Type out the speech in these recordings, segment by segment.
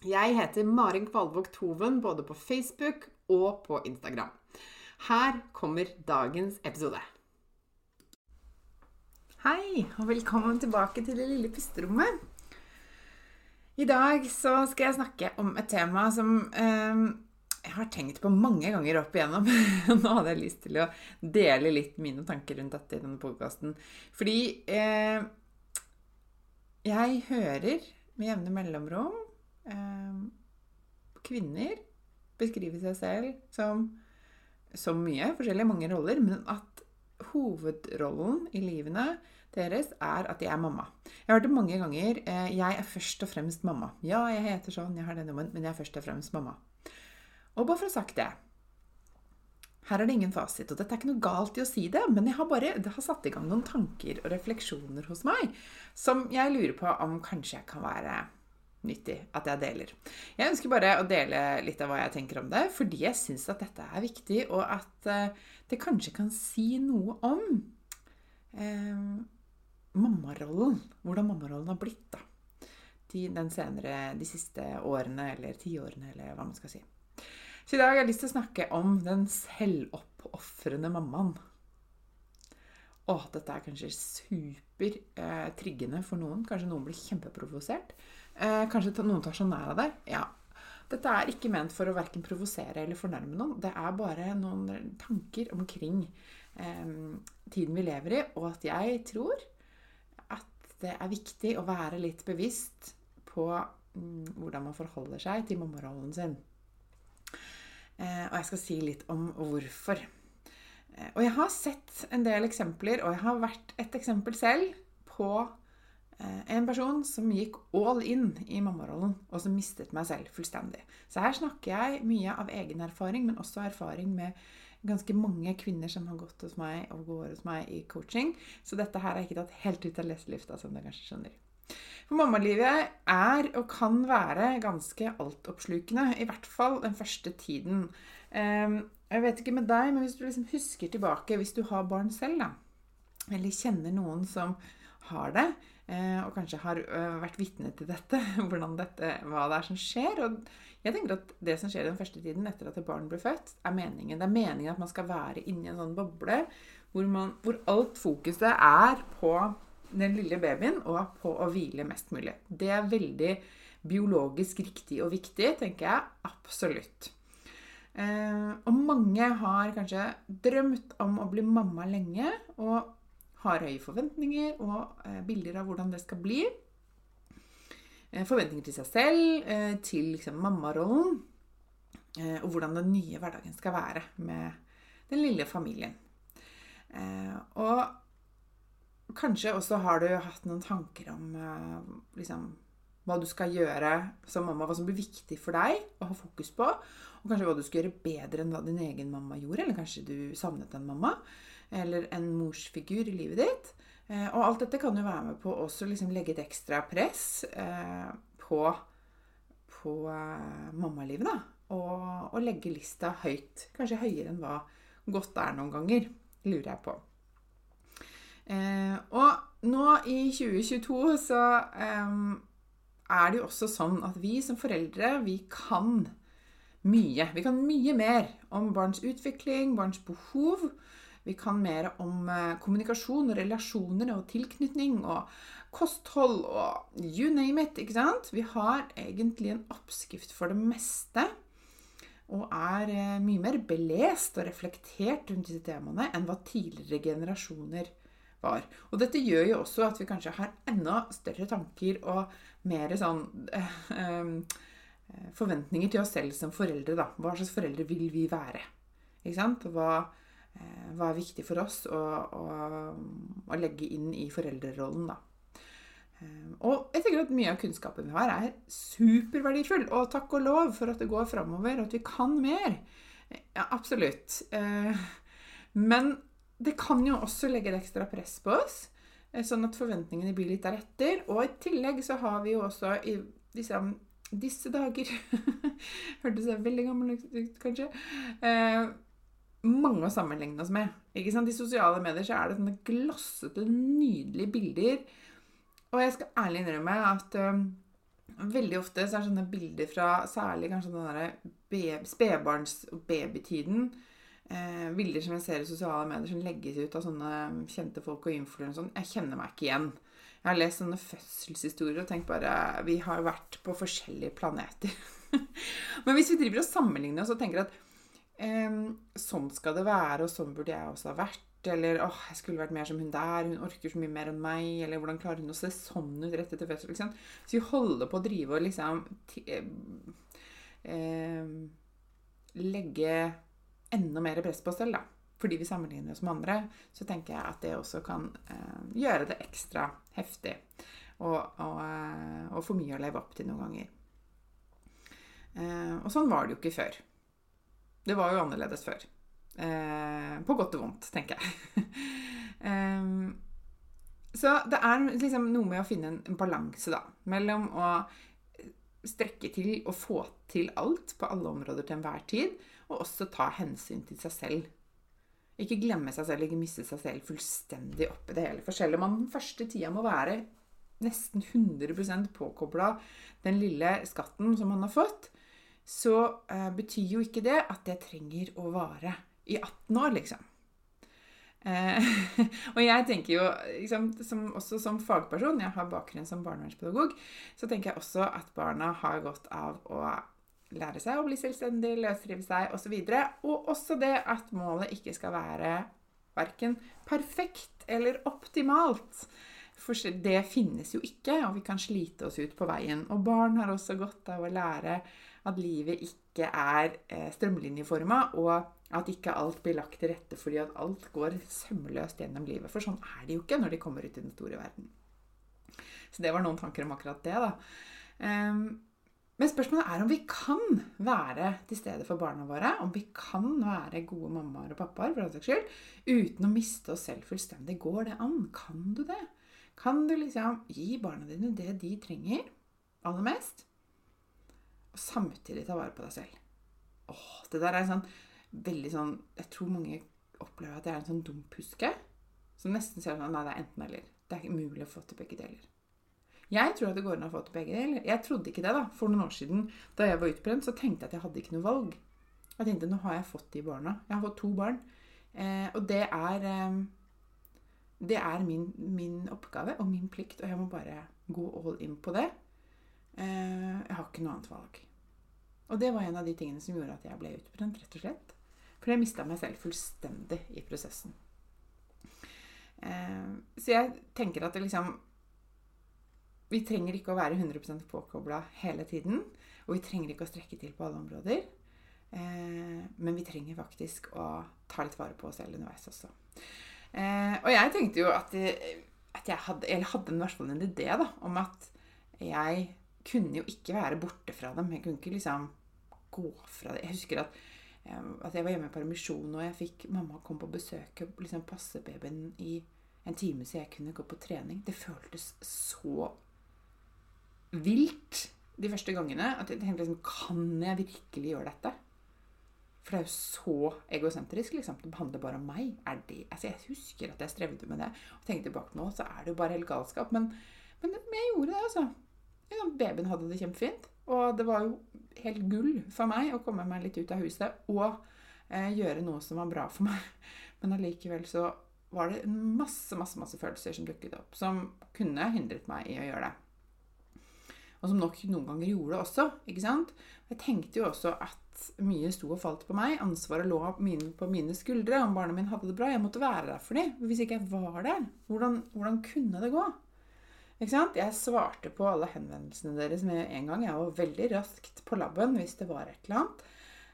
Jeg heter Marin Kvalvåg Toven både på Facebook og på Instagram. Her kommer dagens episode. Hei, og velkommen tilbake til det lille pusterommet. I dag så skal jeg snakke om et tema som eh, jeg har tenkt på mange ganger opp igjennom. Nå hadde jeg lyst til å dele litt mine tanker rundt dette i denne podkasten. Fordi eh, jeg hører med jevne mellomrom kvinner beskriver seg selv som så mye forskjellige, mange roller, men at hovedrollen i livene deres er at de er mamma. Jeg har hørt det mange ganger. Eh, jeg er først og fremst mamma. Ja, jeg heter sånn, jeg har denne munnen, men jeg er først og fremst mamma. Og bare for å ha sagt det her er det ingen fasit, og dette er ikke noe galt i å si det, men jeg har bare det har satt i gang noen tanker og refleksjoner hos meg som jeg lurer på om kanskje jeg kan være nyttig at jeg deler. Jeg ønsker bare å dele litt av hva jeg tenker om det, fordi jeg syns at dette er viktig, og at uh, det kanskje kan si noe om eh, mammarollen. Hvordan mammarollen har blitt da. De, senere, de siste årene, eller tiårene, eller hva man skal si. Så i dag har jeg lyst til å snakke om den selvoppofrende mammaen. Å, dette er kanskje super eh, for noen. Kanskje noen blir kjempeprovosert. Eh, kanskje noen tar seg nær av deg. Ja. Dette er ikke ment for å verken provosere eller fornærme noen. Det er bare noen tanker omkring eh, tiden vi lever i, og at jeg tror at det er viktig å være litt bevisst på mm, hvordan man forholder seg til mammarollen sin. Eh, og jeg skal si litt om hvorfor. Eh, og jeg har sett en del eksempler, og jeg har vært et eksempel selv på en person som gikk all in i mammarollen, og som mistet meg selv fullstendig. Så her snakker jeg mye av egen erfaring, men også erfaring med ganske mange kvinner som har gått hos meg og går hos meg i coaching. Så dette her er ikke tatt helt ut av leselufta, som dere kanskje skjønner. For mammalivet er og kan være ganske altoppslukende. I hvert fall den første tiden. Ehm, jeg vet ikke med deg, men hvis du liksom husker tilbake, hvis du har barn selv, da, eller kjenner noen som har det, Eh, og kanskje har eh, vært vitne til dette, hvordan dette, hva det er som skjer. Og jeg tenker at det som skjer den første tiden etter at et barn blir født, er meningen. Det er meningen at man skal være inni en sånn boble hvor, man, hvor alt fokuset er på den lille babyen og på å hvile mest mulig. Det er veldig biologisk riktig og viktig, tenker jeg. Absolutt. Eh, og mange har kanskje drømt om å bli mamma lenge. og har høye forventninger og eh, bilder av hvordan det skal bli. Eh, forventninger til seg selv, eh, til liksom, mammarollen. Og hvordan den nye hverdagen skal være med den lille familien. Og kanskje også har du hatt noen tanker om liksom, hva du skal gjøre som mamma, hva som blir viktig for deg å ha fokus på. Og kanskje hva du skal gjøre bedre enn hva din egen mamma gjorde. Eller kanskje du savnet en mamma eller en morsfigur i livet ditt. Eh, og alt dette kan jo være med på å liksom legge et ekstra press eh, på, på eh, mammalivet. da. Og, og, legge lista høyt. Kanskje høyere enn hva godt er noen ganger. Lurer jeg på. Eh, og nå i 2022 så eh, er det jo også sånn at vi som foreldre, vi kan mye. Vi kan mye mer om barns utvikling, barns behov. Vi kan mer om eh, kommunikasjon og relasjoner og tilknytning og kosthold og you name it. ikke sant? Vi har egentlig en oppskrift for det meste. Og er eh, mye mer belest og reflektert rundt disse temaene enn hva tidligere generasjoner var. Og dette gjør jo også at vi kanskje har enda større tanker og mer sånn eh, forventninger til oss selv som foreldre. da. Hva slags foreldre vil vi være? Ikke sant? Hva, eh, hva er viktig for oss å, å, å, legge inn i foreldrerollen, da. Eh, og jeg tenker at mye av kunnskapen vi har, er superverdifull. Og takk og lov for at det går framover, og at vi kan mer. Ja, absolutt. Eh, men det kan jo også legge et ekstra press på oss, eh, sånn at forventningene blir litt deretter. Og i tillegg så har vi jo også i disse, disse dager Hørtes veldig gammel ut, kanskje. Mange å sammenligne oss med. Ikke sant? I sosiale medier så er det sånne glassete, nydelige bilder. Og jeg skal ærlig innrømme at um, veldig ofte så er sånne bilder fra særlig kanskje den derre spedbarns- og babytiden eh, bilder som jeg ser i sosiale medier som legges ut av sånne kjente folk og influensere sånn, jeg kjenner meg ikke igjen. Jeg har lest sånne fødselshistorier og tenkt bare Vi har vært på forskjellige planeter. Men hvis vi driver og sammenligner oss og tenker at sånn skal det være, og sånn burde jeg også ha vært, eller åh, jeg skulle vært mer som hun der, hun orker så mye mer enn meg, eller hvordan klarer hun å se sånn ut rett etter fødsel? Liksom. Så vi holder på å drive og liksom eh, legge enda mer press på oss selv, da, fordi vi sammenligner oss med andre, så tenker jeg at det også kan eh, gjøre det ekstra heftig og, og, eh, og, for mye å leve opp til noen ganger. Eh, og sånn var det jo ikke før. Det var jo annerledes før. Eh, på godt og vondt, tenker jeg. Eh, så det er liksom noe med å finne en, balanse, da, mellom å strekke til og få til alt på alle områder til enhver tid, og også ta hensyn til seg selv. Ikke glemme seg selv, ikke miste seg selv fullstendig oppi det hele. For selv om man den første tida må være nesten 100% påkobla den lille skatten som man har fått, så eh, betyr jo ikke det at det trenger å vare i 18 år, liksom. Eh, og jeg tenker jo, liksom, som, også som fagperson, jeg har bakgrunn som barnevernspedagog, så tenker jeg også at barna har godt av å lære seg å bli selvstendig, løsrive seg osv. Og, så og også det at målet ikke skal være verken perfekt eller optimalt. Det finnes jo ikke, og vi kan slite oss ut på veien. Og barn har også godt av å lære at livet ikke er eh, strømlinjeforma, og at ikke alt blir lagt til rette fordi at alt går sømløst gjennom livet. For sånn er det jo ikke når de kommer ut i den store verden. Så det var noen tanker om akkurat det, da. Um, men spørsmålet er om vi kan være til stede for barna våre. Om vi kan være gode mammaer og pappaer for den saks skyld, uten å miste oss selv fullstendig. Går det an? Kan du det? Kan du liksom gi barna dine det de trenger aller mest, og samtidig ta vare på deg selv? Åh, det der er sånn veldig sånn Jeg tror mange opplever at det er en sånn dum puske. Som nesten sier sånn Nei, det er enten-eller. Det er ikke mulig å få til begge deler. Jeg tror at det går an å få til begge deler. Jeg trodde ikke det da. For noen år siden da jeg var utbrent, så tenkte jeg at jeg hadde ikke noe valg. Jeg tenkte nå har jeg fått de barna. Jeg har fått to barn. Eh, og det er eh, Det er min, min, oppgave og min plikt, og jeg må bare gå all in på det. Eh, jeg har ikke noe annet valg. Og det var en av de tingene som gjorde at jeg ble utbrent, rett og slett. For jeg mista meg selv fullstendig i prosessen. Eh, så jeg tenker at det liksom vi trenger ikke å være 100% påkobla hele tiden. Og vi trenger ikke å strekke til på alle områder. Eh, men vi trenger faktisk å ta litt vare på oss selv underveis også. Eh, og jeg tenkte jo at, at jeg hadde, eller hadde i en idé da, om at jeg kunne jo ikke være borte fra dem. Jeg kunne ikke liksom gå fra det. Jeg husker at, eh, at jeg var hjemme i permisjon, og jeg fikk mamma kom på besøk og liksom passe babyen i en time så jeg kunne gå på trening. Det føltes så vilt de første gangene at jeg tenkte liksom Kan jeg virkelig gjøre dette? For det er jo så egosentrisk. liksom. Det handler bare om meg. Er det, altså Jeg husker at jeg strevde med det. Og tenkte tilbake nå, så er det jo bare helt galskap. Men, men, jeg gjorde det, altså. babyen hadde det kjempefint. Og det var jo helt gull for meg å komme meg litt ut av huset og eh, gjøre noe som var bra for meg. Men allikevel så var det masse, masse, masse følelser som dukket opp, som kunne hindret meg i å gjøre det. Og som nok noen ganger gjorde det også. ikke sant? Jeg tenkte jo også at mye sto og falt på meg. Ansvaret lå på mine skuldre om barna mine hadde det bra. Jeg måtte være der for dem. Hvis ikke jeg var der, hvordan, hvordan kunne det gå? Ikke sant? Jeg svarte på alle henvendelsene deres med en gang. Jeg var veldig raskt på laben hvis det var et eller annet.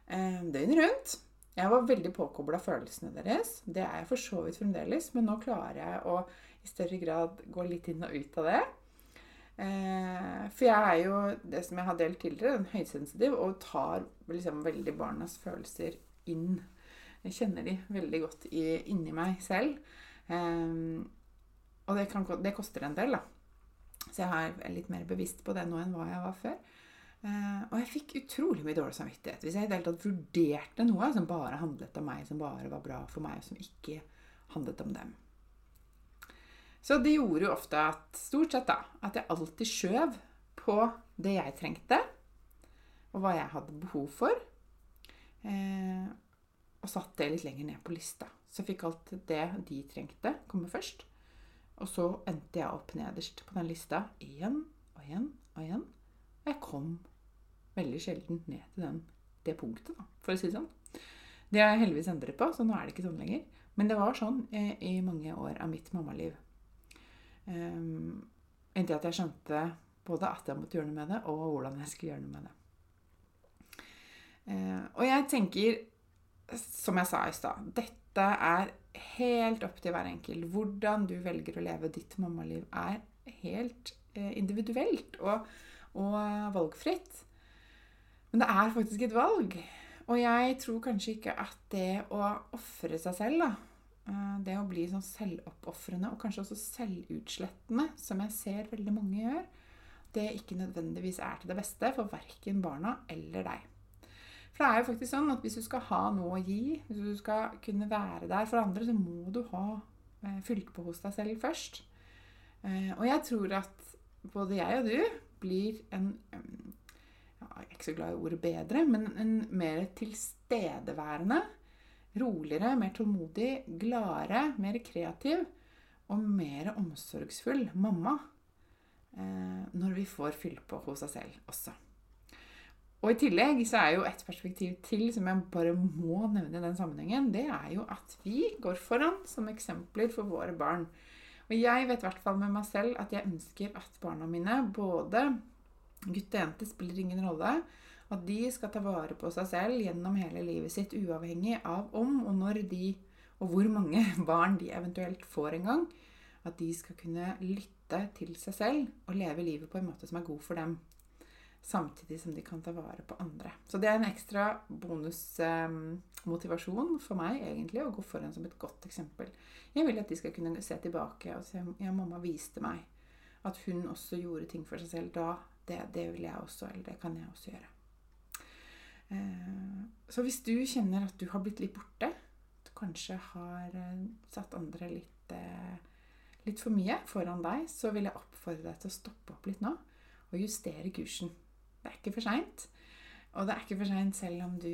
Eh, døgnet rundt. Jeg var veldig påkobla følelsene deres. Det er jeg for så vidt fremdeles, men nå klarer jeg å i større grad gå litt inn og ut av det. Eh, for jeg er jo, det som jeg har delt tidligere, en høysensitiv og tar liksom veldig barnas følelser inn. Jeg kjenner de veldig godt i, inni meg selv. Eh, og det, kan, det, koster en del, da. Så jeg er litt mer bevisst på det nå enn hva jeg var før. Uh, og jeg fikk utrolig mye dårlig samvittighet hvis jeg i det hele tatt vurderte noe som bare handlet om meg, som bare var bra for meg, og som ikke handlet om dem. Så det gjorde jo ofte at stort sett da, at jeg alltid skjøv på det jeg trengte, og hva jeg hadde behov for. Eh, og satt det litt lenger ned på lista. Så fikk alt det de trengte, komme først. Og så endte jeg opp nederst på den lista igjen og igjen og igjen. Og jeg kom veldig sjelden ned til den, det punktet, da, for å si det sånn. Det har jeg heldigvis endret på, så nå er det ikke sånn lenger. Men det var sånn eh, i mange år av mitt mammaliv. Um, inntil at jeg skjønte både at jeg måtte gjøre noe med det, og hvordan jeg skulle gjøre noe med det. Uh, og jeg tenker, som jeg sa i stad, dette er helt opp til hver enkelt. Hvordan du velger å leve ditt mammaliv, er helt uh, individuelt og, og valgfritt. Men det er faktisk et valg. Og jeg tror kanskje ikke at det å ofre seg selv da, det å bli sånn selvoppofrende og kanskje også selvutslettende, som jeg ser veldig mange gjør, det ikke nødvendigvis er til det beste for verken barna eller deg. For det er jo faktisk sånn at hvis du skal ha noe å gi, hvis du skal kunne være der for andre, så må du ha fylke fylt på hos deg selv først. Eh, og jeg tror at både jeg og du blir en Jeg er ikke så glad i ordet bedre, men en mer tilstedeværende roligere, mer tålmodig, gladere, mer kreativ og mer omsorgsfull mamma eh, når vi får fylle på hos oss selv også. Og I tillegg så er jo et perspektiv til som jeg bare må nevne i den sammenhengen, det er jo at vi går foran som eksempler for våre barn. Og jeg vet i hvert fall med meg selv at jeg ønsker at barna mine, både gutt og jente, spiller ingen rolle, at de skal ta vare på seg selv gjennom hele livet sitt, uavhengig av om og når de og hvor mange barn de eventuelt får en gang. At de skal kunne lytte til seg selv og leve livet på en måte som er god for dem. Samtidig som de kan ta vare på andre. Så det er en ekstra bonusmotivasjon eh, for meg egentlig å gå foran som et godt eksempel. Jeg vil at de skal kunne se tilbake og se ja, mamma viste meg at hun også gjorde ting for seg selv da. Det, det vil jeg også, eller det kan jeg også gjøre. Eh, så hvis du kjenner at du har blitt litt borte, du kanskje har eh, satt andre litt, eh, litt for mye foran deg, så vil jeg oppfordre deg til å stoppe opp litt nå og justere kursen. Det er ikke for seint. Og det er ikke for seint selv om du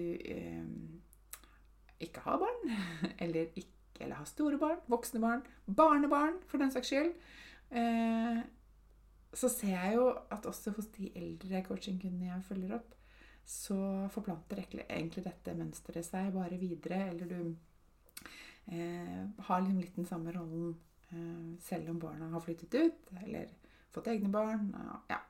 ikke har barn, eller ikke eller har store barn, voksne barn, barnebarn for den saks skyld. Så ser jeg jo at også hos de eldre coachingkundene jeg følger opp, så forplanter egentlig dette mønsteret seg bare videre. Eller du eh, har liksom litt den samme rollen eh, selv om barna har flyttet ut eller fått egne barn. Ja.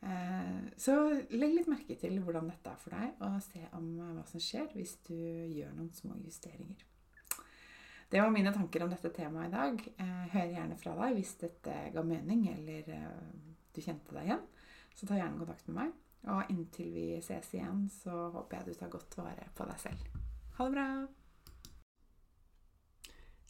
Eh, så legg litt merke til hvordan dette er for deg, og se om eh, hva som skjer hvis du gjør noen små justeringer. Det var mine tanker om dette temaet i dag. Eh, hør gjerne fra deg hvis dette ga mening, eller eh, du kjente deg igjen. Så ta gjerne kontakt med meg. Og inntil vi ses igjen, så håper jeg du tar godt vare på deg selv. Ha det bra!